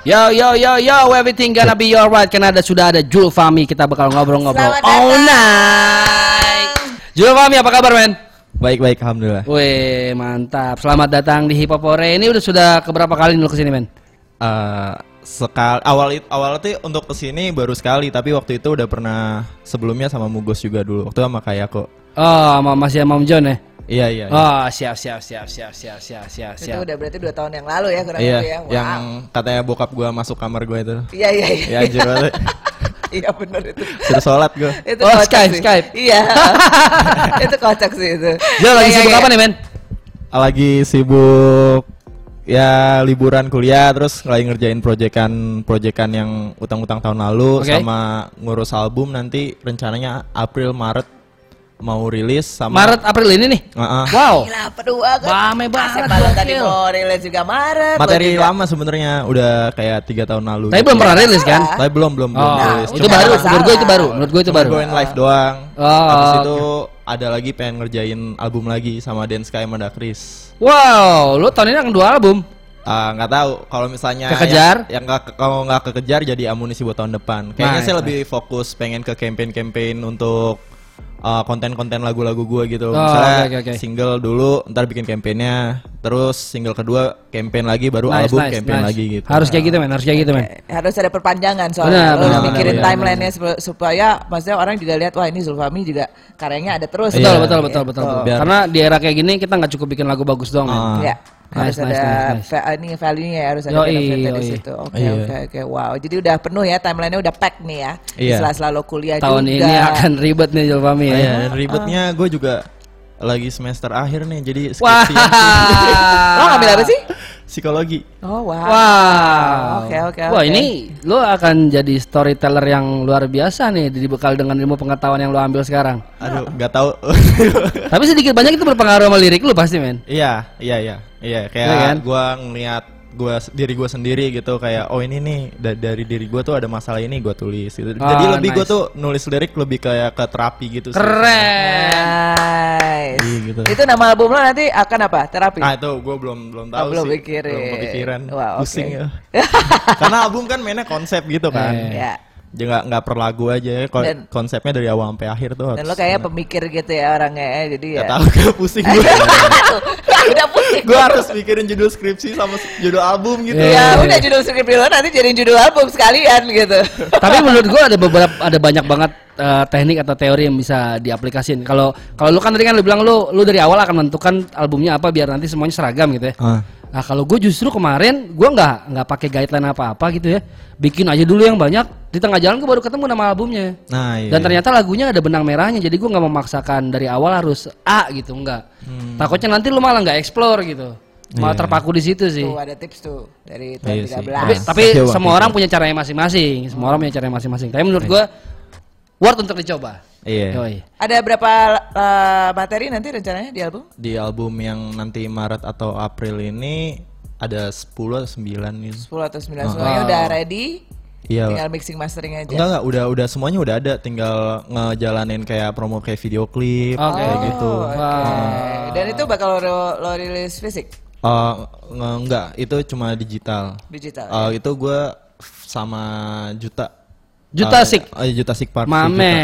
Yo yo yo yo everything gonna be alright karena ada sudah ada Jul Fami kita bakal ngobrol-ngobrol all datang. night. Jul Fami apa kabar men? Baik baik alhamdulillah. Wih mantap. Selamat datang di Hip Hop Hore. Ini udah sudah keberapa kali lu ke sini men? Eh sekal awal it- awal itu untuk ke sini baru sekali tapi waktu itu udah pernah sebelumnya sama Mugos juga dulu waktu sama kayak kok. Oh sama masih sama Om John ya? Iya iya. iya. Oh siap siap siap siap siap siap siap Itu siap. udah berarti dua tahun yang lalu ya kurang Iya, lebih ya. Wow. yang katanya bokap gua masuk kamar gua itu. Iya iya iya. Ya anjir banget. Iya benar itu. Sudah sholat gua. Itu Oh, Skype, sih. Skype. Iya. itu kocak sih itu. Jul lagi Iya, sibuk iya. apa nih men? Lagi sibuk ya liburan kuliah terus lagi ngerjain proyekan proyekan yang utang-utang tahun lalu Oke. sama ngurus album nanti rencananya April Maret mau rilis sama Maret April ini nih. Heeh. Wow. Gila penuh banget. Bame banget, Malang tadi mau rilis juga Maret. Materi juga. lama sebenarnya udah kayak tiga tahun lalu. Tapi gitu. belum pernah rilis kan? Salah. Tapi belum belum belum Oh, rilis. itu Cuma baru. Menurut gue itu baru. Menurut gue itu Cuma baru. goin live doang. Oh, Habis itu ada lagi pengen ngerjain album lagi sama Dan Sky sama Chris. Wow, lu tahun ini akan dua album. Ah, nggak tahu kalau misalnya Kekejar? yang, yang nggak kalau nggak kekejar jadi amunisi buat tahun depan. Kayaknya Nice, sih nice. lebih fokus pengen ke campaign-campaign untuk ah, konten-konten lagu-lagu gua Oh, gitu. Misalnya oke, oke, oke. single dulu, ntar bikin campaignnya, terus single kedua campaign lagi, baru Nice, album nice, campaign nice. lagi gitu. Harus kayak gitu men, harus kayak gitu men. Harus ada perpanjangan Benar, soalnya. Lo benar, mikirin benar, timelinenya sup- supaya maksudnya orang juga lihat wah ini Zulfami juga karyanya ada terus. Betul, Iya. betul, betul, betul, betul. Biar- Karena di era kayak gini kita nggak cukup bikin lagu bagus doang men. Ah. Nice, harus nice, ada nice, nice. va- ini value-nya ya, harus ada Yoi, benefit di situ. Oke, Iya. oke, oke. Wow. Jadi udah penuh ya timeline-nya udah pack nih ya. Iya. Setelah selalu kuliah Tahun juga. ini akan ribet nih Julfami Oh, ya. iya, ribetnya gue juga lagi semester akhir nih, jadi Wah. skripsi Lo ngambil apa sih? Psikologi. Oh, wow. Wow. Oke, oke, Wah, oke. ini lo akan jadi storyteller yang luar biasa nih dibekal dengan ilmu pengetahuan yang lo ambil sekarang. Aduh, nggak tahu. Tapi sedikit banyak itu berpengaruh sama lirik lo pasti men. Iya, iya, iya, iya. Kayak Iya kan? gua ngeliat gua diri gua sendiri gitu kayak oh ini nih da- dari diri gua tuh ada masalah ini gua tulis gitu. Jadi Oh, lebih gua nice. tuh nulis lirik lebih kayak ke terapi gitu sih. Keren. Nice. Iya, gitu. Itu nama album lo nanti akan apa? Terapi. Ah itu gua belum belum tahu Oh, belum sih. pikirin. Belum kepikiran. Wah, oke. Pusing ya. Karena album kan mainnya konsep gitu kan. Eh. Ya. Jadi nggak nggak per lagu aja ya. Kon- Dan- konsepnya dari awal sampai akhir tuh. Dan lo kayaknya pemikir gitu ya orangnya ya. Jadi ya. Nggak tahu gak pusing gua. udah pusing. gua harus mikirin judul skripsi sama judul album gitu. Iya. Ya udah judul skrip lo nanti jadiin judul album sekalian gitu. Tapi menurut gua ada beberapa ada banyak banget eh, teknik atau teori yang bisa diaplikasin. Kalau kalau lu kan tadi kan lu bilang lu lu dari awal akan menentukan albumnya apa biar nanti semuanya seragam gitu ya. Ah. Nah kalau gue justru kemarin gue nggak nggak pakai guideline apa-apa gitu ya, bikin aja dulu yang banyak. Di tengah jalan gue baru ketemu nama albumnya. Nah, iya. Dan ternyata lagunya ada benang merahnya, jadi gue nggak memaksakan dari awal harus A gitu, enggak. Takutnya nanti lu malah nggak explore gitu, malah Iya. terpaku di situ sih. Tuh ada tips tuh dari tahun Iya sih. 13. Tapi, tapi semua orang punya caranya masing-masing, semua orang punya caranya masing-masing. Tapi menurut gue worth untuk dicoba. Iya. Yoi. Ada berapa eh, materi nanti rencananya di album? Di album yang nanti Maret atau April ini ada 10 atau 9 gitu. 10 atau 9 semuanya udah ready. Iya. Tinggal mixing mastering aja. Enggak enggak, udah udah semuanya udah ada, tinggal ngejalanin kayak promo kayak video klip Oke. kayak gitu. Oh, oke. Dan itu bakal lo, lo rilis fisik Eh, nge- enggak, itu cuma digital. digital. Eh, itu gua f- sama Juta. Juta Eh, Sik? eh, Juta Sik Party. Mame.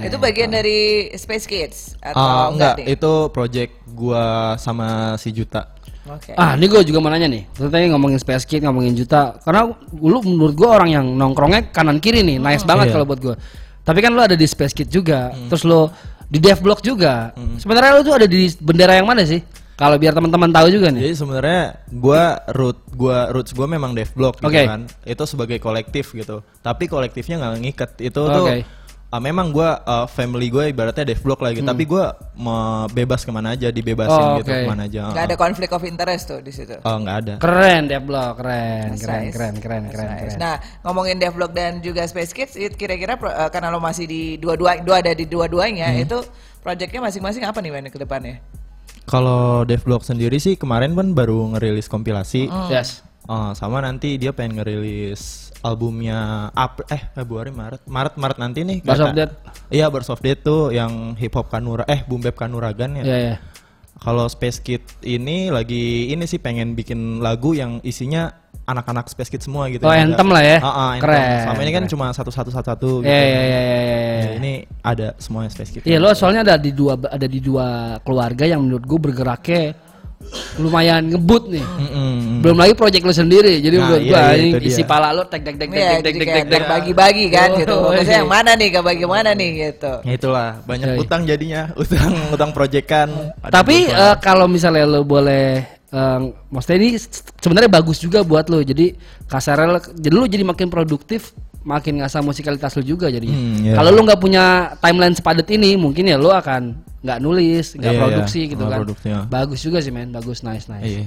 itu bagian dari Space Kids Ah, atau enggak, nih? itu project gua sama si Juta. Oke. Ah, ini gue juga mau nanya nih. Tadi ngomongin Space Kid, ngomongin Juta. Karena lu menurut gue orang yang nongkrongnya kanan kiri nih, nice banget Iya. kalau buat gue. Tapi kan lu ada di Space Kid juga, terus lu di Dev Block juga. Sebenarnya lu tuh ada di bendera yang mana sih? Kalau biar teman-teman tahu juga nih. Jadi sebenarnya gua root gua roots gua memang dev blog gitu Oke. kan. Itu sebagai kolektif gitu. Tapi kolektifnya nggak ngikat. Itu tuh Oke. ah, memang gua ah, family gue ibaratnya dev blog lagi, tapi gua mau bebas ke mana aja, dibebasin Hmm. Oh, gitu oke. ke mana aja. Nggak ada konflik of interest tuh di situ. Oh, nggak ada. Keren Dev Block, keren, That's keren, nice. keren, keren, That's keren, nice. keren. Nah, ngomongin devlog dan juga Space Kids, kira-kira eh, karena lo masih di dua-dua, dua ada di dua-duanya, Hmm. itu projectnya masing-masing apa nih ke depannya? Kalau dev blog sendiri sih kemarin kan baru ngerilis kompilasi. Hmm. Yes. Oh, sama nanti dia pengen ngerilis albumnya April eh Februari Maret Maret Maret nanti nih Bars of Death. Iya Bars of Death tuh yang hip hop kanura eh boom bap kanuragan ya. Iya, iya. Kalau Space Kid ini lagi ini sih pengen bikin lagu yang isinya anak-anak Space Kids semua gitu. Oh, yang Anthem ada. lah ya. Ah, Anthem. Keren, Selama ini kan keren. cuma satu-satu satu-satu gitu. Iya iya iya iya. iya. Ya, ini ada semuanya Space Kids. Iya lo soalnya ada di dua ada di dua keluarga yang menurut gue bergeraknya lumayan ngebut nih. Mm-mm. Belum lagi project lo sendiri. Jadi Nah, menurut iya, gua iya, isi dia. pala lo tek tek tek tek Iya, tek tek tek tek. terbagi-bagi kan Oh, gitu. iya. Maksudnya yang mana nih, kebagi mana nih gitu. Ya itulah banyak Iya, iya. utang jadinya, utang utang proyekan. Tapi eh, kalau misalnya lo boleh eh, maksudnya ini sebenarnya bagus juga buat lo. Jadi kasarnya lo- jadi lo jadi makin produktif, makin ngasah musikalitas lo juga jadi. Hmm, iya. Kalau lo nggak punya timeline sepadat ini, mungkin ya lo akan nggak nulis, nggak Iya, iya. produksi gitu Nggak kan. produksi, ya. Bagus juga sih men, bagus nice nice. Iya.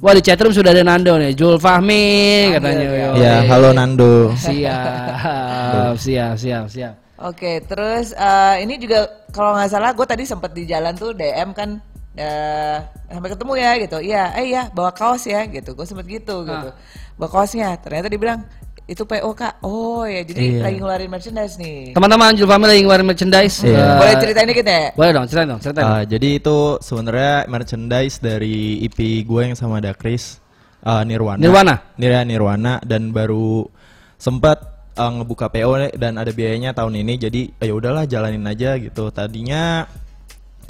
Wah di chatroom sudah ada Nando nih, Jul Fahmi katanya. ya. Ya, halo Nando. Siap, siap, siap, siap. Oke, terus eh, ini juga kalau nggak salah gue tadi sempat di jalan tuh DM kan eh, sampai ketemu ya gitu. Iya, eh ya bawa kaos ya gitu. Gue sempet gitu gitu. Bawa kaosnya. Ternyata dia bilang itu PO kak. Oh ya, jadi Iya. lagi ngeluarin merchandise nih. Teman-teman Jul Fahmi lagi ngeluarin merchandise. Iya. Eh, Boleh ceritain dikit ya? Boleh dong, ceritain dong, ceritain. Ah, jadi itu sebenarnya merchandise dari EP gue yang sama Dakris ah, Nirwana. Nirwana? Nirwana Nirwana dan baru sempat ah, ngebuka PO dan ada biayanya tahun ini jadi ya udahlah jalanin aja gitu. Tadinya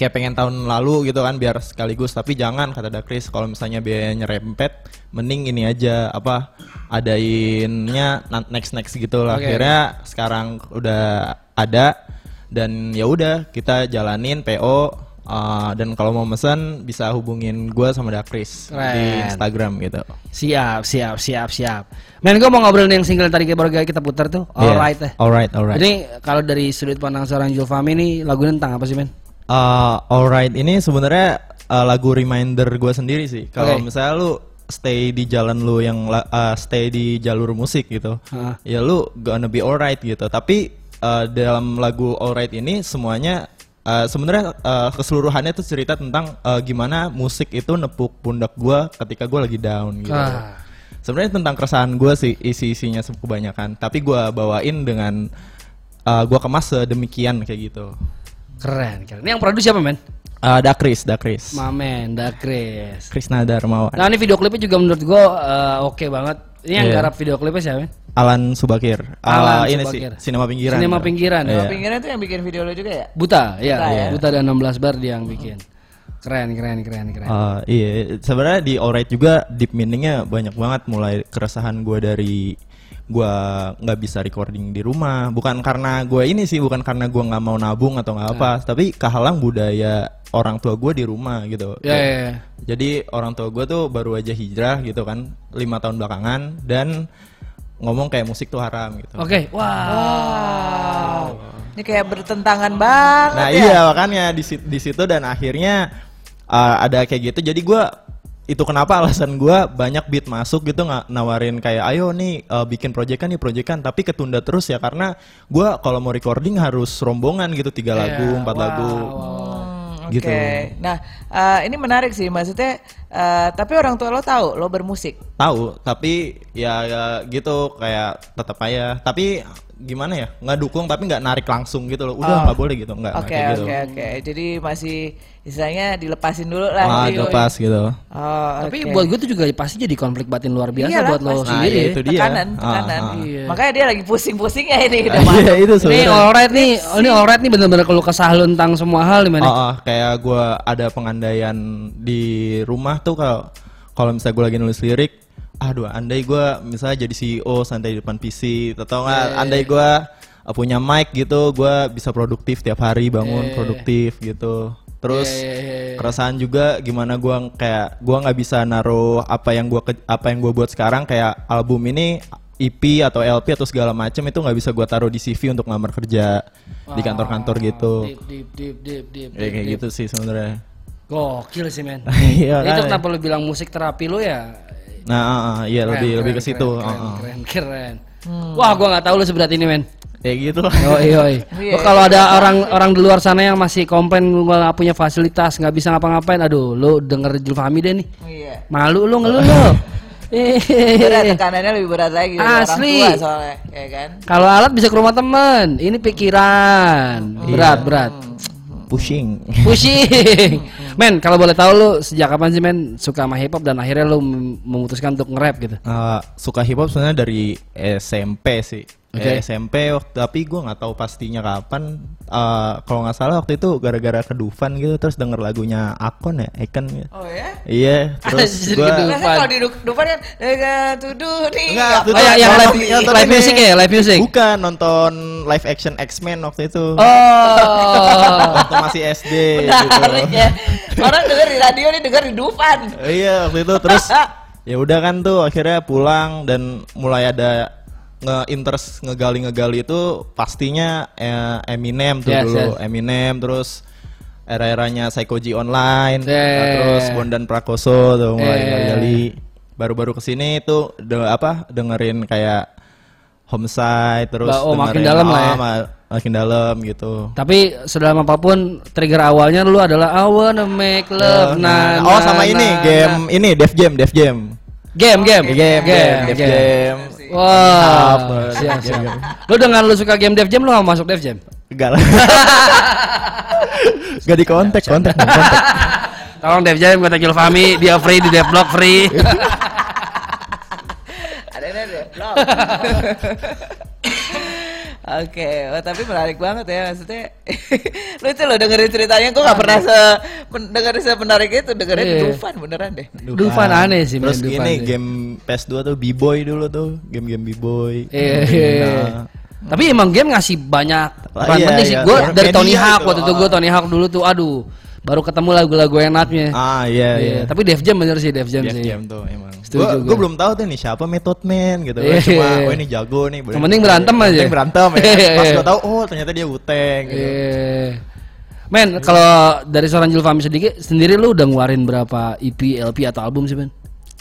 kayak pengen tahun lalu gitu kan biar sekaligus tapi jangan kata Dakris kalau misalnya biayanya rempet mending ini aja apa adainnya next next gitu lah Oke, akhirnya sekarang udah ada dan ya udah kita jalanin PO uh, dan kalau mau mesen bisa hubungin gua sama Dakris di. Instagram gitu. Siap, siap, siap, siap. Men gue mau ngobrolin yang single tadi baru kita putar tuh. Iya. Alright ya. Alright, alright. Ini kalau dari sudut pandang seorang Julfami ini lagunya tentang apa sih men? Uh, alright ini sebenarnya uh, lagu reminder gue sendiri sih. Kalau Oke. misalnya lu stay di jalan lu yang uh, stay di jalur musik gitu, Heeh. ya lu gonna be alright gitu. Tapi uh, dalam lagu alright ini semuanya uh, sebenarnya uh, keseluruhannya tuh cerita tentang uh, gimana musik itu nepuk pundak gue ketika gue lagi down gitu. Ah. Sebenarnya tentang keresahan gue sih isi-isinya kebanyakan. Tapi gue bawain dengan uh, gue kemas sedemikian kayak gitu. Keren, keren. Ini yang produksi siapa men? Uh, Dakris, Dakris. Mamen, Dakris. Krisna Darmawan. Nah ini video klipnya juga menurut gue eh, oke banget. Ini yang Iya. garap video klipnya siapa men? Alan Subakir. Alan Ah, ini Subakir. sih Sinema Pinggiran. Sinema Pinggiran. Iya. Kalau pinggiran tuh yang bikin video lo juga ya? Buta, ya. Buta, ya. Buta dan 16 bar dia yang bikin. Keren, keren, keren, keren. Ah, iya, sebenarnya di Alright juga deep meaningnya banyak banget mulai keresahan gue dari gue nggak bisa recording di rumah bukan karena gue ini sih bukan karena gue nggak mau nabung atau nggak apa tapi kehalang budaya orang tua gue di rumah gitu Ya, ya, ya. jadi orang tua gue tuh baru aja hijrah gitu kan lima tahun belakangan dan ngomong kayak musik tuh haram gitu Oke, wow. Ini kayak bertentangan banget Nah ya. iya makanya di, di situ dan akhirnya uh, ada kayak gitu. Jadi gua itu kenapa alasan gua banyak beat masuk gitu nggak nawarin kayak ayo nih uh, bikin proyekan nih proyekan tapi ketunda terus ya karena gua kalau mau recording harus rombongan gitu tiga lagu empat lagu Hmm, Oke. gitu. Nah, eh, ini menarik sih maksudnya eh, tapi orang tua lo tahu lo bermusik. Tahu tapi ya, ya gitu kayak tetap aja tapi gimana ya nggak dukung tapi nggak narik langsung gitu loh udah nggak boleh gitu nggak Oke, gitu. oke, oke. Jadi masih istilahnya dilepasin dulu lah. Ah, Jadi- lepas gitu. Oh, Tapi oke. buat gue tuh juga pasti jadi konflik batin luar biasa Iyalah, buat lo pasti. sendiri. Nah, ya. itu dia. tekanan, Ah, tekanan. ah. Iya. Makanya dia lagi pusing-pusingnya ini udah Iya itu Ini sebenarnya. alright nih, ini alright nih bener-bener kalau kesah lu tentang semua hal gimana? Oh, oh, kayak gue ada pengandaian di rumah tuh kalau kalau misalnya gue lagi nulis lirik, aduh, andai gue misalnya jadi CEO santai di depan PC, atau nggak, Iya, andai gue uh, punya mic gitu, gue bisa produktif tiap hari bangun Iya, produktif gitu. Terus Iya, iya, iya. keresahan juga gimana gue kayak gue nggak bisa naruh apa yang gue apa yang gue buat sekarang kayak album ini EP atau LP atau segala macam itu nggak bisa gue taruh di CV untuk ngelamar kerja di kantor-kantor gitu. Deep, deep, deep, deep, deep, Ya, kayak deep. gitu sih sebenarnya. Gokil sih men. Iya itu kan? kenapa lu bilang musik terapi lu ya? Nah, ah, ah, iya Keren, lebih lebih ke situ. Keren, ah, ah. keren, keren. Wah, gua nggak tahu lu seberat ini men. Ya gitu lah. Yoi. Iya, Gua kalau ada orang orang di luar sana yang masih komplain gua nggak punya fasilitas, nggak bisa ngapa-ngapain, aduh, lu denger Julfami deh nih. Iya. Malu lu ngeluh lu. Berat Eh. tekanannya lebih berat lagi Asli. orang tua soalnya, ya kan? Kalau alat bisa ke rumah temen, ini pikiran. Berat, berat. Pushing. Pusing. Men, kalau boleh tahu lu sejak kapan sih men suka sama hip hop dan akhirnya lu mem- memutuskan untuk nge-rap gitu? Eh, suka hip hop sebenarnya dari SMP sih. Oke. Eh, SMP waktu tapi gue nggak tahu pastinya kapan. Eh, kalau nggak salah waktu itu gara-gara ke Dufan gitu terus denger lagunya Akon ya, Eken gitu. Oh ya? Iya, terus Anjir, gue gitu. Kalau di Du- Dufan kan tuduh nih Enggak, waktu Oh, itu yang- yang live- nonton live music ya, live music? Bukan, nonton live action X-Men waktu itu. Oh. Waktu masih SD Menarik gitu. ya Orang denger di radio nih denger di Dufan Iya, waktu itu terus ya udah kan tuh akhirnya pulang dan mulai ada nge-interest ngegali-ngegali itu pastinya eh, Eminem tuh Yes, dulu. yes. Eminem terus era-eranya Psychoji Online, Yeah. nah, terus Bondan Prakoso tuh mulai Yeah. gali Baru-baru ke sini tuh de- apa dengerin kayak Homicide terus Bah, oh, makin dalam lah ya. ah, ma- makin dalam gitu. Tapi sedalam apa pun trigger awalnya lu adalah I wanna make love. Nah, oh nah, sama ini nah, game nah. ini Def Jam, Def Jam. Game, game, Game, game, Def Jam. Wah, Apa? siap, siap. Lu dengan lu suka game Dev Jam, lu gak masuk Dev Jam? Enggak lah. Gak di kontak, kontak, kontak. Tolong Dev Jam, kata Fami, dia free di Devlog free. Ada ada Oke, wah, tapi menarik banget ya maksudnya. Lucu loh dengerin ceritanya, gue gak pernah se dengerin semenarik itu dengerin Iya. Dufan beneran deh. Dufan aneh sih, Terus main Dufan ini sih. game PS2 tuh B-Boy dulu tuh, game-game B-Boy. Iya, iya. Tapi emang game ngasih banyak Ah, peran iya, penting sih. iya. Gue dari Tony itu, Hawk waktu itu gue. Tony Hawk dulu tuh, aduh, baru ketemu lagu-lagu enaknya. Ah iya Iya, iya. Tapi Dev Jam bener sih Dev Jam Def sih. Jam tuh emang. Setuju Gua, gua. gua belum tahu tuh nih siapa Method Man gitu. Iya. Cuma oh ini jago nih. Yang penting berantem Yang aja. penting berantem ya. Iya, Pas iya. gua tahu oh ternyata dia Wu-Tang gitu. Iya. Men, kalau dari seorang Julfami sedikit sendiri lu udah ngeluarin berapa EP, LP atau album sih, Men?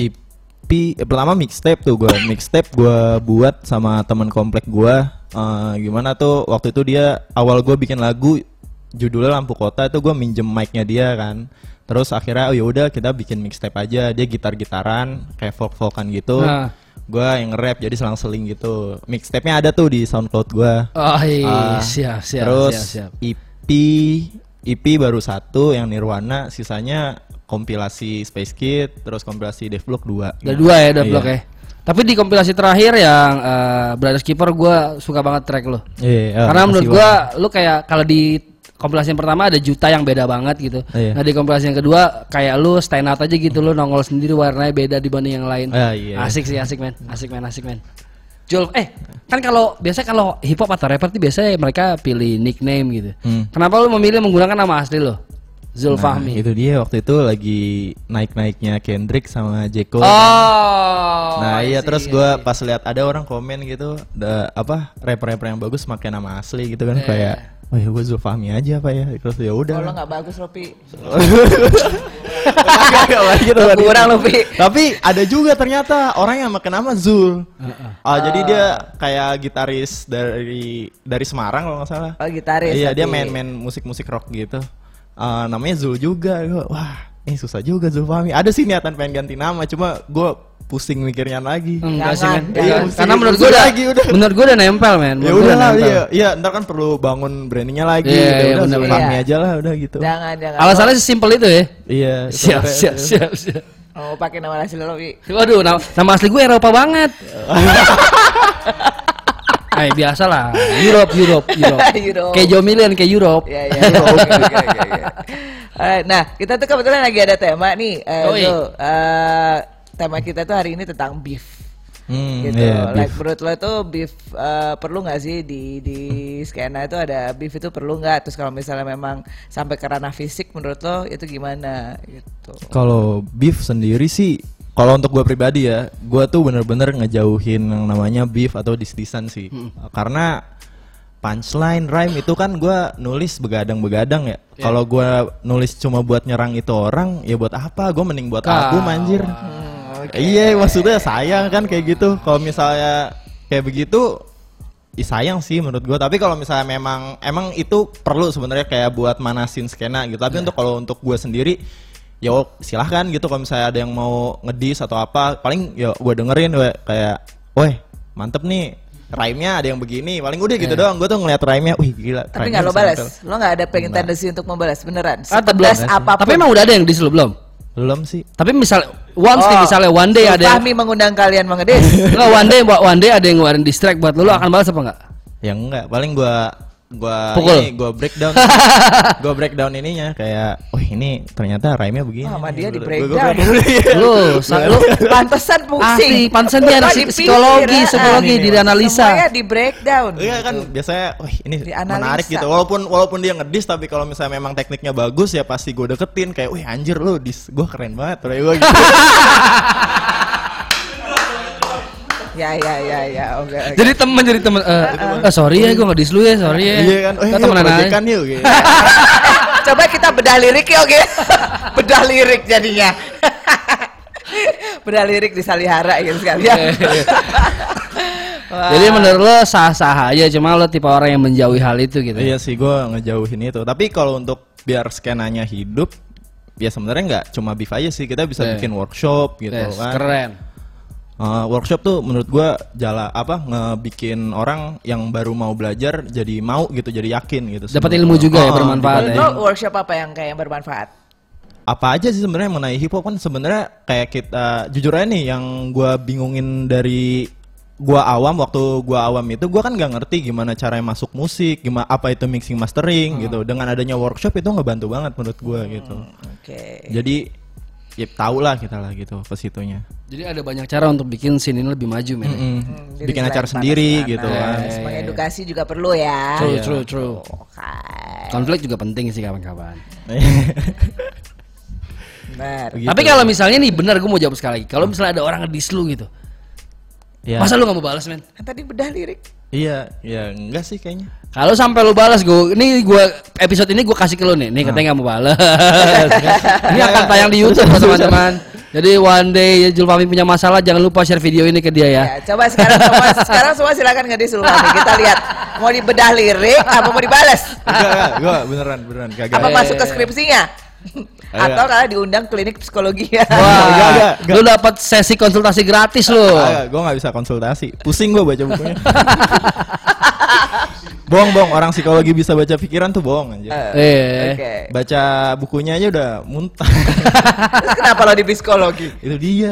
EP eh, pertama mixtape tuh gua mixtape gua buat sama teman komplek gua Eh, gimana tuh waktu itu dia awal gua bikin lagu judulnya lampu kota itu gua minjem mic-nya dia kan terus akhirnya oh ya udah kita bikin mixtape aja dia gitar gitaran kayak folk folkan gitu Nah. gua yang rap jadi selang-seling gitu mixtape-nya ada tuh di SoundCloud gua Oh iya, Ah, siap, siap, terus siap, siap. EP EP baru satu yang Nirwana sisanya kompilasi Space Kid terus kompilasi Devblock 2 Ada dua ya, dua Iya. ya. Tapi di kompilasi terakhir yang eh, Brothers Keeper gue suka banget track lo. Iya, Karena makasih menurut gua lu kayak kalau di kompilasi yang pertama ada juta yang beda banget gitu. Iya. Nah di kompilasi yang kedua kayak lu stand out aja gitu lu nongol sendiri warnanya beda dibanding yang lain. Ah, iya. Asik sih asik men, asik men, asik men. Jul, eh kan kalau biasa kalau hip hop atau rapper tuh biasanya mereka pilih nickname gitu. Hmm. Kenapa lu memilih menggunakan nama asli lo? Zul Nah, Fahmi. itu dia waktu itu lagi naik-naiknya Kendrick sama J. Cole. Oh. Nah I iya terus gua pas lihat ada orang komen gitu, da, apa rapper-rapper yang bagus pakai nama asli gitu kan Iya. kayak, oh ya gue Zulfahmi aja apa ya, terus ya udah. Kalau nggak bagus Ropi. Gak baik gitu. Kurang lu, Pi. Tapi ada juga ternyata orang yang pakai nama Zul. Ah, jadi dia kayak gitaris dari dari Semarang kalau nggak salah. Oh gitaris. Iya dia main-main musik-musik rock gitu. Ah, namanya Zul juga. Wah, ini susah juga Zul Fahmi. Ada sih niatan pengen ganti nama, cuma gue pusing mikirnya lagi. Enggak sih men. Iya, Karena menurut gua udah, lagi, udah. menurut gua udah nempel men. Ya udah lah, iya, iya, ntar kan perlu bangun brandingnya lagi. Iya, gitu. iya, udah Iya. aja lah, udah gitu. Jangan jangan. Alasannya sesimpel itu ya. Iya. Siap, siap, siap, siap. Oh pakai nama asli Ropi. Waduh, nama, nama asli gue Eropa banget. Eh biasa lah, Europe, Europe, Europe. Europe. Kayak Joe kayak Europe. Iya iya. Alright, Nah kita tuh kebetulan lagi ada tema nih. eh, Oh, iya. tuh, eh, tema kita tuh hari ini tentang beef. Hmm, gitu. iya, like beef. menurut lo tuh beef eh, perlu nggak sih di di skena itu ada beef itu perlu nggak? Terus kalau misalnya memang sampai ke ranah fisik menurut lo itu gimana gitu? Kalau beef sendiri sih, kalau untuk gue pribadi ya, gue tuh bener-bener ngejauhin yang namanya beef atau disdisan sih, karena punchline rhyme itu kan gue nulis begadang-begadang ya. Kalau gue nulis cuma buat nyerang itu orang, ya buat apa? Gue mending buat album anjir. Hmm, oke. Iya, maksudnya sayang kan kayak gitu. Kalau misalnya kayak begitu, ih sayang sih menurut gue. Tapi kalau misalnya memang emang itu perlu sebenarnya kayak buat manasin skena gitu. Tapi untuk kalau untuk gue sendiri, ya silahkan gitu. Kalau misalnya ada yang mau ngedis atau apa, paling ya gue dengerin we, kayak, weh mantep nih. Rhyme-nya ada yang begini, paling udah gitu doang. Gue tuh ngeliat rhyme-nya, wih gila. Tapi nggak lo balas, lo nggak ada pengen tendensi untuk membalas beneran. Ah. Sepedas apa pun. Tapi emang udah ada yang dis lu belum? Belum sih. Tapi misal once nih Oh, misalnya one day ada yang Fahmi mengundang kalian mengedis. Enggak one day one day ada yang ngeluarin distract buat lu, lu akan balas apa enggak? Ya enggak, paling gua gua Pukul. ini gua breakdown. gua breakdown ininya kayak, "Wih, ini ternyata rhyme-nya begini." Wah, sama dia di Gua- breakdown. gua. Lu, lu Pantesan pusing. Asli, pantesan dia anak Wah, psikologi, ah. psikologi, dianalisa. Semuanya di breakdown. Iya kan biasanya, wih ini menarik gitu. Walaupun walaupun dia ngedis tapi kalau misalnya memang tekniknya bagus ya pasti gue deketin kayak, wih anjir lu dis, gue keren banget. Kayak gua gitu. Ya ya ya ya. Oke. oke. Jadi temen jadi temen eh eh, sorry ya gue nggak dis lu ya, sorry ya. Iya kan, oh Kita iya temenan aja. proyekan yuk. Gitu. Coba kita bedah lirik ya oke. bedah lirik jadinya. bedah lirik di Salihara gitu sekalian. Wah. Jadi menurut lo sah-sah aja, cuma lo tipe orang yang menjauhi hal itu gitu. Iya sih gue ngejauhin itu. Tapi kalau untuk biar skenanya hidup, ya sebenarnya nggak cuma beef aja sih. Kita bisa Iya. bikin workshop gitu Yes, kan. keren. Uh, workshop tuh menurut gua jala apa ngebikin orang yang baru mau belajar jadi mau gitu jadi yakin gitu Dapat ilmu juga ya, Oh, bermanfaat Menurut ya. lo workshop apa yang kayak yang bermanfaat? apa aja sih sebenarnya mengenai hip hop kan sebenarnya kayak kita jujur aja nih yang gua bingungin dari gua awam waktu gua awam itu gua kan nggak ngerti gimana caranya masuk musik gimana apa itu mixing mastering gitu dengan adanya workshop itu ngebantu banget menurut gua gitu Oke. jadi ya tau lah kita lah gitu ke situnya Jadi ada banyak cara untuk bikin scene ini lebih maju, men. Mm-mm. Jadi bikin acara panas sendiri panas, gitu kan Mengedukasi juga perlu ya. True, true, true. Oke. Konflik juga penting sih kawan-kawan. Benar. Begitu. Tapi kalau misalnya nih benar gue mau jawab sekali lagi. Kalau misalnya ada orang ngedis lu gitu. Ya. Masa lu gak mau balas, men? Kan tadi bedah lirik. Iya, ya enggak sih kayaknya. Kalau sampai lu balas gue, ini gue episode ini gue kasih ke lu nih. Nih katanya nggak mau balas. ini akan tayang di YouTube teman-teman. Jadi one day Julfami punya masalah, jangan lupa share video ini ke dia ya. Ya, coba sekarang semua sekarang semua silakan ngedis dulu nih. Kita lihat mau dibedah lirik apa mau dibalas? Enggak, enggak, gua beneran, beneran kagak. Apa Eh. masuk ke skripsinya? Atau kalian diundang klinik psikologi ya? Wah, Enggak, enggak, enggak. lu dapat sesi konsultasi gratis lu. Kagak, gua nggak bisa konsultasi. Pusing gua baca bukunya. bohong, bohong. Orang psikologi bisa baca pikiran tuh bohong aja. Eh. Oke. Baca bukunya aja udah muntah. Terus kenapa lo di psikologi? Itu dia.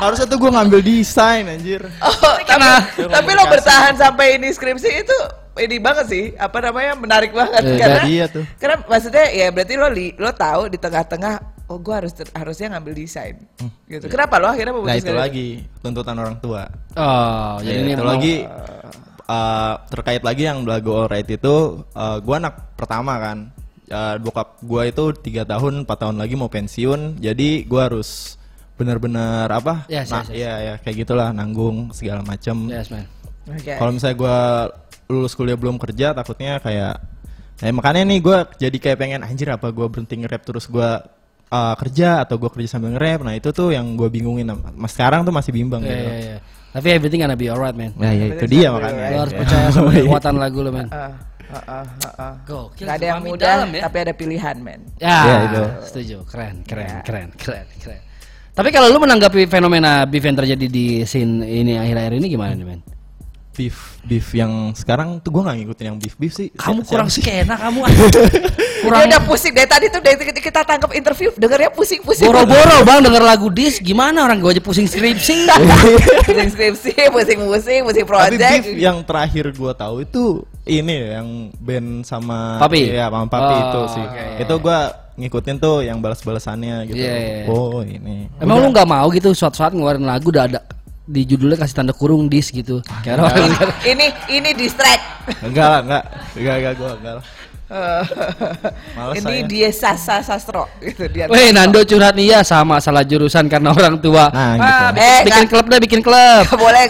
Harusnya tuh gua ngambil desain anjir. Oh, tapi, tapi lo bertahan sampai ini skripsi itu ini banget sih, apa namanya menarik banget Eh, karena iya tuh. karena maksudnya ya berarti lo li, lo tahu di tengah-tengah oh gua harus harusnya ngambil desain gitu. Kenapa lo akhirnya Nah memutuskan itu lagi tuntutan orang tua. Oh, jadi Ya, ini itu mau- lagi uh, terkait lagi yang belagu alright itu uh, gua anak pertama kan Uh, bokap gua itu tiga tahun 4 tahun lagi mau pensiun jadi gua harus benar-benar apa Yes, nah yes, yes. ya ya kayak gitulah nanggung segala macam Yes, man. Oke. kalau misalnya gua lulus kuliah belum kerja takutnya kayak eh makanya nih gua jadi kayak pengen anjir apa gua berhenti nge-rap terus gua uh, kerja atau gua kerja sambil nge-rap nah itu tuh yang gua bingungin mas sekarang tuh masih bimbang Iya, gitu iya, iya. Tapi everything gonna be alright, man. Nah, ya itu dia makanya. Lu harus Ya. percaya sama Oh, iya. kekuatan lagu lu, man. Ah, ah, ah, ah, ah. Gokil, Nggak ada yang mudah, dalam ya. tapi ada pilihan, men. Ya, Ya, itu. setuju. Keren, keren, Ya. keren, keren, keren. Tapi kalau lu menanggapi fenomena beef yang terjadi di scene ini akhir-akhir ini gimana nih, man? beef beef yang sekarang tuh gue nggak ngikutin yang beef beef sih Kamu kurang skena kamu. Kurang... Udah pusing dari tadi tuh dari kita tangkap interview dengernya pusing-pusing. Boro-boro bang denger lagu dis gimana orang gue aja pusing skripsi. pusing skripsi, pusing-pusing, pusing tapi project. beef yang terakhir gue tahu itu ini yang band sama Papi? ya sama papi Oh, itu sih oke, itu gue ngikutin tuh yang balas-balasannya gitu Iya, iya, iya. oh ini Emang lu nggak mau gitu suatu saat ngeluarin lagu udah ada di judulnya kasih tanda kurung dis gitu. Kayak orang ini ini distract. enggak lah enggak enggak enggak gue enggak lah ini saya. dia sasa sastro gitu dia. Weh Nando curhat nih ya sama salah jurusan karena orang tua. Nah, gitu. ah, bikin, Eh, bikin klub deh, bikin klub. Nggak boleh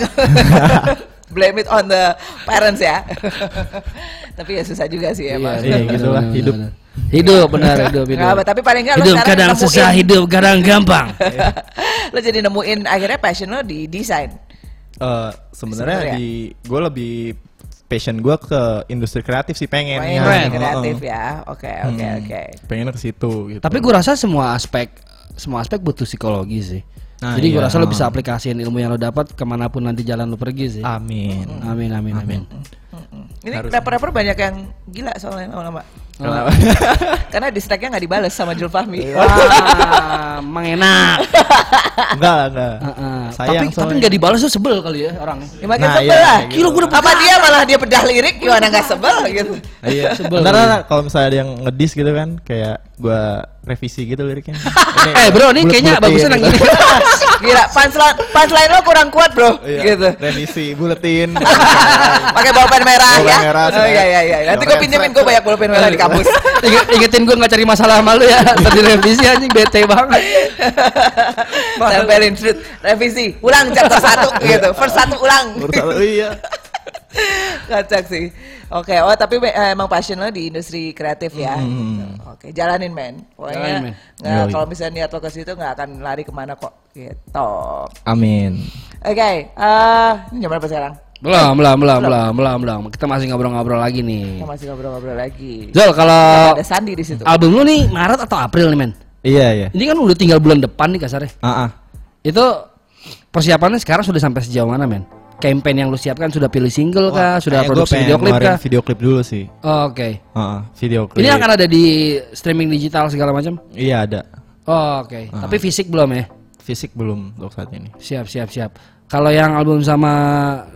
blame it on the parents ya. tapi ya susah juga sih emang. Iya, gitu lah, hidup. Hidup benar hidup hidup. Apa, tapi paling nggak lo hidup sekarang kadang nemuin- susah, hidup kadang gampang. lo jadi nemuin akhirnya passion lo di desain. Eh, sebenarnya Sebenarnya. di gue lebih passion gue ke industri kreatif sih pengen Main Keren. kreatif ya. Oke oke Hmm. oke. pengen ke situ gitu Tapi gue rasa semua aspek semua aspek butuh psikologi sih. Nah, Jadi gue iya. rasa lo bisa aplikasiin ilmu yang lo dapat ke mana pun nanti jalan lo pergi sih. Amin. Amin amin amin. Ini rapper-rapper banyak yang gila soalnya lama-lama. Kenapa? Karena distracknya nggak dibales sama Jul Fahmi. Iya. Wah, emang enak. enggak, enggak. Heeh. Sayang tapi tapi nggak dibalas tuh sebel kali ya orang. Ya makin Nah, sebel iya, lah. kayak Gila gue udah Apa dia malah dia bedah lirik gimana nggak sebel gitu. Iya. Sebel gue. ntar kalau misalnya ada yang ngedis gitu kan, kayak gua revisi gitu liriknya. Ini Eh bro, ini kayaknya bagusnya yang ini. Gila, punchline punchline lo kurang kuat, Bro. Iya, Gitu. Revisi, buletin. Pakai bolpen merah ya. merah, oh iya iya iya. Nanti gue pinjemin gue banyak bolpen merah di kampus. Ingetin gue nggak cari masalah sama lu ya. Tadi revisi anjing bete banget. Tempelin street revisi. Ulang chapter satu gitu. First satu ulang. Iya. Kocak sih. Oke, oh tapi eh, emang passion lo di industri kreatif ya. Hmm. Oke, jalanin men. Jalanin, Pokoknya men. nggak kalau misalnya niat lo ke situ nggak akan lari ke mana kok. Gitu. Amin. Oke, eh ini jam berapa sekarang? Belum, belum, belum, belum, belum, belum. Kita masih ngobrol-ngobrol lagi nih. Kita masih ngobrol-ngobrol lagi. Zol, kalau Ada Sandi di situ. album lu nih Maret atau April nih men? Iya, iya. Ini kan udah tinggal bulan depan nih kasarnya. Ah, ah. Itu persiapannya sekarang sudah sampai sejauh mana men? Campaign yang lu siapkan sudah pilih single kah? Sudah produksi video klip kah? Video klip dulu sih. Oh, Oke. Ah, ah, video klip. Ini akan ada di streaming digital segala macam? Iya ada. Oh, Oke. Tapi fisik belum ya? Fisik belum untuk saat ini. Siap, siap, siap. Kalau yang album sama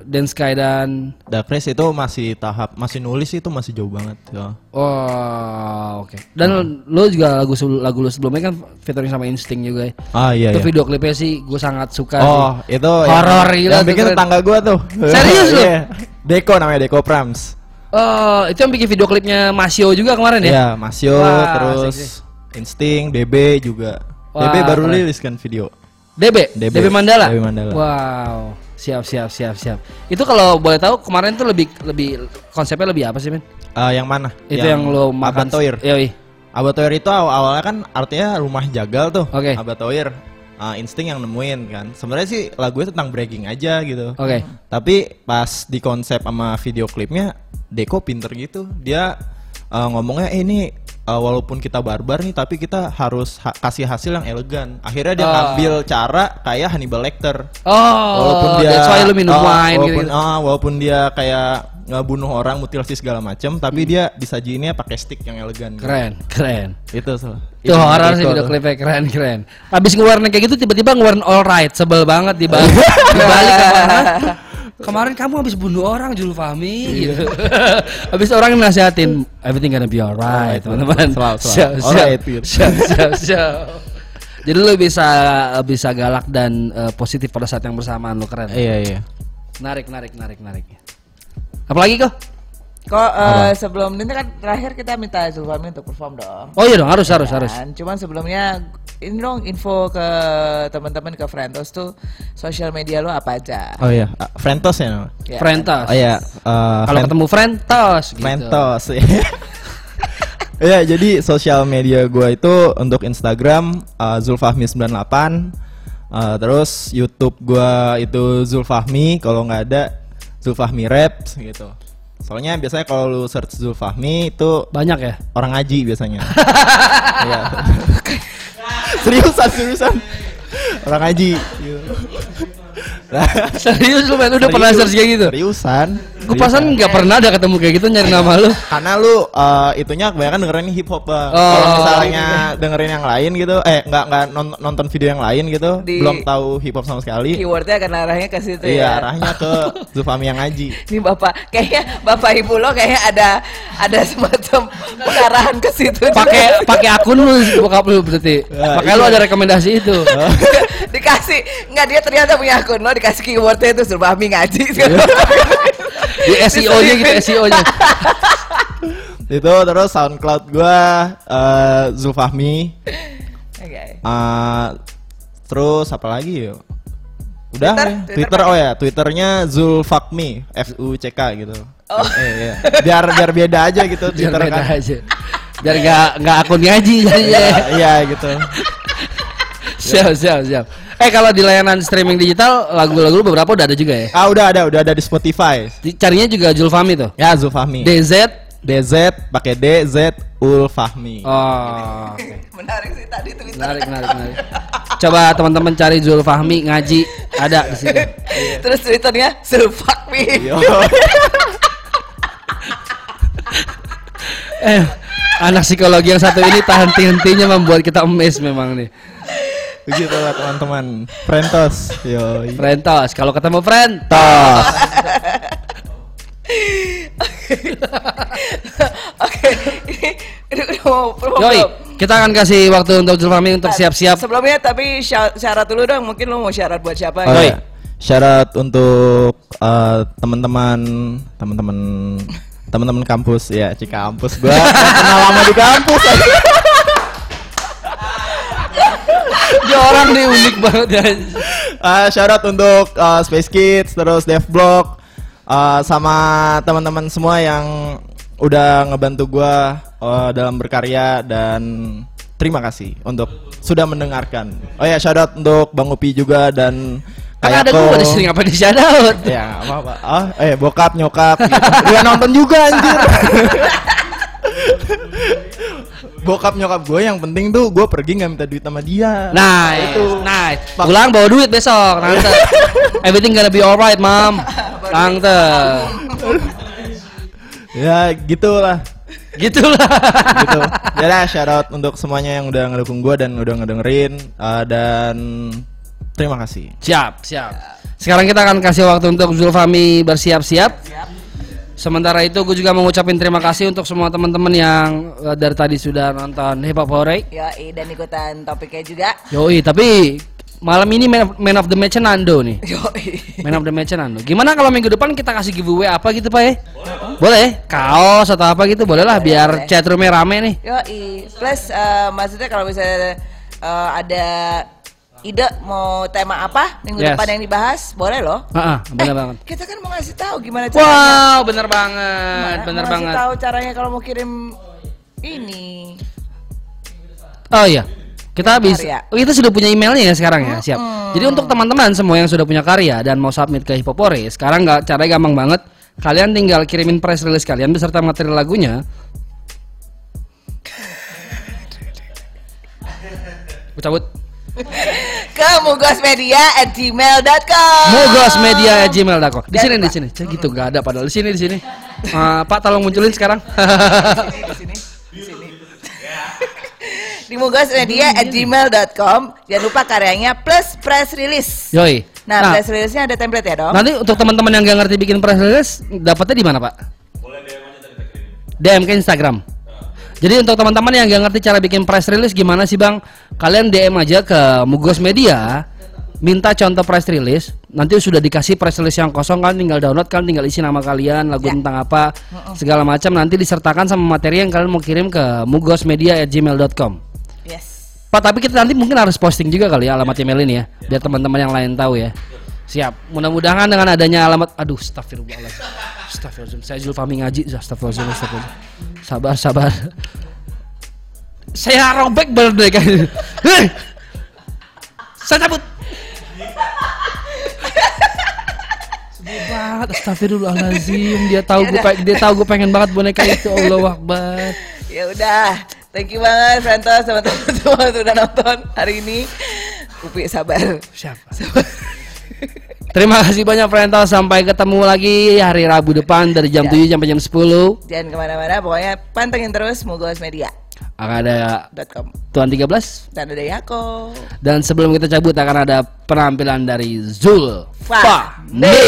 Dance Sky dan Dark Race itu masih tahap masih nulis itu masih jauh banget. Ya. Oh, oke. Dan lu juga lagu lagu lu sebelumnya kan featuring sama Instinct juga ya. Ah iya itu iya. video klipnya sih gue sangat suka Oh, sih. itu Horor yang, gila yang bikin tetangga gua tuh. Serius lu? Iya. Deko namanya Deko Prams. Oh, itu yang bikin video klipnya Masio juga kemarin ya? Iya, Masio Wah, terus Insting, DB juga. Wah, DB baru rilis kan video. DB, DB, DB, Mandala. DB Mandala. Wow, siap siap siap siap. Itu kalau boleh tahu kemarin tuh lebih lebih konsepnya lebih apa sih, men? Eh, yang mana? Itu yang, lo makan Abatoir. Yoi. Abatoir itu aw- awalnya kan artinya rumah jagal tuh. Oke. Abatoir. Ah, insting yang nemuin kan. Sebenarnya sih lagunya tentang bragging aja gitu. Oke. Tapi pas di konsep sama video klipnya Deko pinter gitu. Dia eh, ngomongnya eh, ini eh, walaupun kita barbar nih tapi kita harus ha- kasih hasil yang elegan. Akhirnya dia Oh. ngambil cara kayak Hannibal Lecter. Oh, that's why lu minum ah, wine walaupun, gitu. ah, walaupun dia kayak ngebunuh orang mutilasi segala macam tapi dia disajiinnya pakai stick yang elegan gitu. Hmm. Keren, keren. itu so Itu horor sih video tuh. klipnya keren keren. Habis ngeluarin kayak gitu tiba-tiba ngeluarin alright, sebel banget di balik. Dibalik ke mana? Kemarin kamu habis bunuh orang Jul Fahmi gitu. habis orang nasihatin everything gonna be alright, teman-teman. Selalu, selalu. Siap, siap, Alright, gitu. siap, siap, siap. Jadi lu bisa bisa galak dan eh, positif pada saat yang bersamaan lu keren. iya iya Narik, narik, narik, narik. Apalagi kok? Kok eh, sebelum ini kan terakhir kita minta Zulfami untuk perform dong. Oh iya dong, harus harus harus. Kan? Cuman sebelumnya ini dong info ke teman-teman ke Friendos tuh sosial media lo apa aja. oh iya Ah, Frentos ya nama? Ya, Frentos. oh iya eh, Kalau ketemu Frentos gitu. Frentos Ya jadi sosial media gua itu untuk Instagram uh, Zulfahmi98 uh, Terus Youtube gua itu Zulfahmi Kalau nggak ada Zulfahmi Rap gitu Soalnya biasanya kalau lu search Zulfahmi itu Banyak ya? orang ngaji biasanya Iya. Seriusan seriusan Orang ngaji gitu. Serius lu men, udah pernah Serius. search kayak gitu? Seriusan Gue pasan nggak pernah ada ketemu kayak gitu nyari nama lu. karena lu uh, itunya kebanyakan dengerin hip hop Bang. Oh. Kalau misalnya dengerin yang lain gitu, eh nggak nggak non- nonton video yang lain gitu, Di- belum tahu hip hop sama sekali. Keywordnya akan arahnya ke situ Iya, ya. arahnya ke Zufami yang ngaji. Ini bapak, kayaknya bapak ibu lo kayaknya ada ada semacam pengarahan ke situ. Pakai pakai akun lu bokap lu berarti. Ya, Makanya lu iya. ada rekomendasi itu. dikasih nggak dia ternyata punya akun lo dikasih keywordnya itu Zulfahmi ngaji. Di SEO-nya gitu SEO-nya. Itu terus SoundCloud gua eh, Zulfahmi. Oke. eh, terus apa lagi ya? Udah Twitter? ya. Twitter Twitter, oh ya, Twitternya Zulfakmi, F U C K gitu. Oh. Eh, iya. Biar biar beda aja gitu Biar Twitter beda kan. aja. Biar nggak nggak akun ngaji jadinya. Iya gitu. siap siap siap. Eh kalau di layanan streaming digital lagu-lagu lu beberapa udah ada juga ya? Ah udah ada, udah ada di Spotify. Carinya juga Julfami tuh. Ya Zulfahmi. DZ DZ pakai D Z Ul Fahmi. Oh, oke. Menarik sih tadi Twitter. Menarik, menarik, menarik. Coba teman-teman cari Zul Fahmi ngaji ada di situ. Terus Twitternya. Yo. Eh, anak psikologi yang satu ini tak henti-hentinya membuat kita emes memang nih. Begitu lah teman-teman. Frentos. Yo. Frentos, kalau ketemu Frentos. Oke, ini udah mau promo Yoi, kita akan kasih waktu untuk Zul Fahmi untuk siap-siap. Sebelumnya tapi sya- syarat dulu dong. Mungkin lu mau syarat buat siapa? Oh, Yoi. iya. Syarat untuk eh, teman-teman teman-teman teman-teman kampus ya Cika kampus gua kenal lama di kampus Dia orang nih unik banget ya. Eh, syarat untuk eh, Space Kids terus Devblog eh, sama teman-teman semua yang udah ngebantu gua eh, dalam berkarya dan terima kasih untuk sudah mendengarkan. Oh ya syarat untuk Bang Upi juga dan Kan ada gua di sini apa di shout out. Ya, apa apa. Ah, eh bokap nyokap gitu. Dia nonton juga anjir. bokap nyokap gue yang penting tuh gue pergi nggak minta duit sama dia. Nah, itu. Nah, pulang bawa duit besok, tante. Everything gonna be alright, mom. Tante. Ya gitulah. Gitulah. gitu. Ya shout out untuk semuanya yang udah ngedukung gue dan udah ngedengerin uh, dan terima kasih. Siap, siap. Sekarang kita akan kasih waktu untuk Zulfami bersiap-siap. Sementara itu gue juga mau ngucapin terima kasih untuk semua teman-teman yang eh, dari tadi sudah nonton Hip Hop Hore. Yoi, dan ikutan topiknya juga. Yoi, tapi malam ini man of, man of the match Nando nih. Yoi. Man of the match Nando. Gimana kalau minggu depan kita kasih giveaway apa gitu Pak ya? Boleh? Kaos atau apa gitu boleh lah biar boleh. chatroomnya rame nih. Yoi. Plus eh, maksudnya kalau misalnya eh, ada ide mau tema apa minggu Yes. depan yang dibahas, boleh loh. Heeh, benar Eh, banget. Kita kan mau ngasih tahu gimana caranya. Wow, bener banget, Mau bener ngasih banget. tahu caranya kalau mau kirim ini. Oh iya. Kita bisa karya. oh, kita sudah punya emailnya ya sekarang ya, siap. Jadi untuk teman-teman semua yang sudah punya karya dan mau submit ke Hipopore, sekarang nggak caranya gampang banget. Kalian tinggal kirimin press release kalian beserta materi lagunya. Cabut. Ke mugosmedia at gmail.com Mugosmedia@gmail.com. Di Dan- sini di sini. Cek gitu nggak ada padahal di sini di sini. Eh, Pak tolong munculin sekarang. di sini, di sini. Di mugosmedia at gmail.com Jangan lupa karyanya plus press release Yoi. Nah, press release-nya ada template ya dong? Nanti untuk teman-teman yang nggak ngerti bikin press release, dapatnya di mana Pak? DM ke Instagram. Jadi untuk teman-teman yang nggak ngerti cara bikin press release gimana sih Bang? Kalian DM aja ke Mugos Media, minta contoh press release. Nanti sudah dikasih press release yang kosong kan, tinggal download kan, tinggal isi nama kalian, lagu Ya. tentang apa, segala macam. Nanti disertakan sama materi yang kalian mau kirim ke mugosmedia@gmail.com. Yes Pak, tapi kita nanti mungkin harus posting juga kali ya alamat email ini ya, biar teman-teman yang lain tahu ya. Siap. Mudah-mudahan dengan adanya alamat, aduh, astagfirullahaladzim. Astagfirullahaladzim. Saya Zulfami ngaji, astagfirullahaladzim, astagfirullahaladzim. Sabar, sabar. Saya robek berdek kayak Hei! Saya cabut. Sedih banget, astagfirullahaladzim. Dia tahu gue, dia tahu gue pengen banget boneka itu. Allah Akbar. Ya udah Thank you banget Santos teman-teman semua sudah nonton hari ini Upi sabar Siapa? Terima kasih banyak Frentos Sampai ketemu lagi hari Rabu depan Dari jam. 7 sampai jam 10 Jangan ke mana-mana pokoknya pantengin terus mugosmedia.com Akan ada Tuan 13 Dan ada Yako ya. Dan sebelum kita cabut akan ada penampilan dari Zul. Fahmi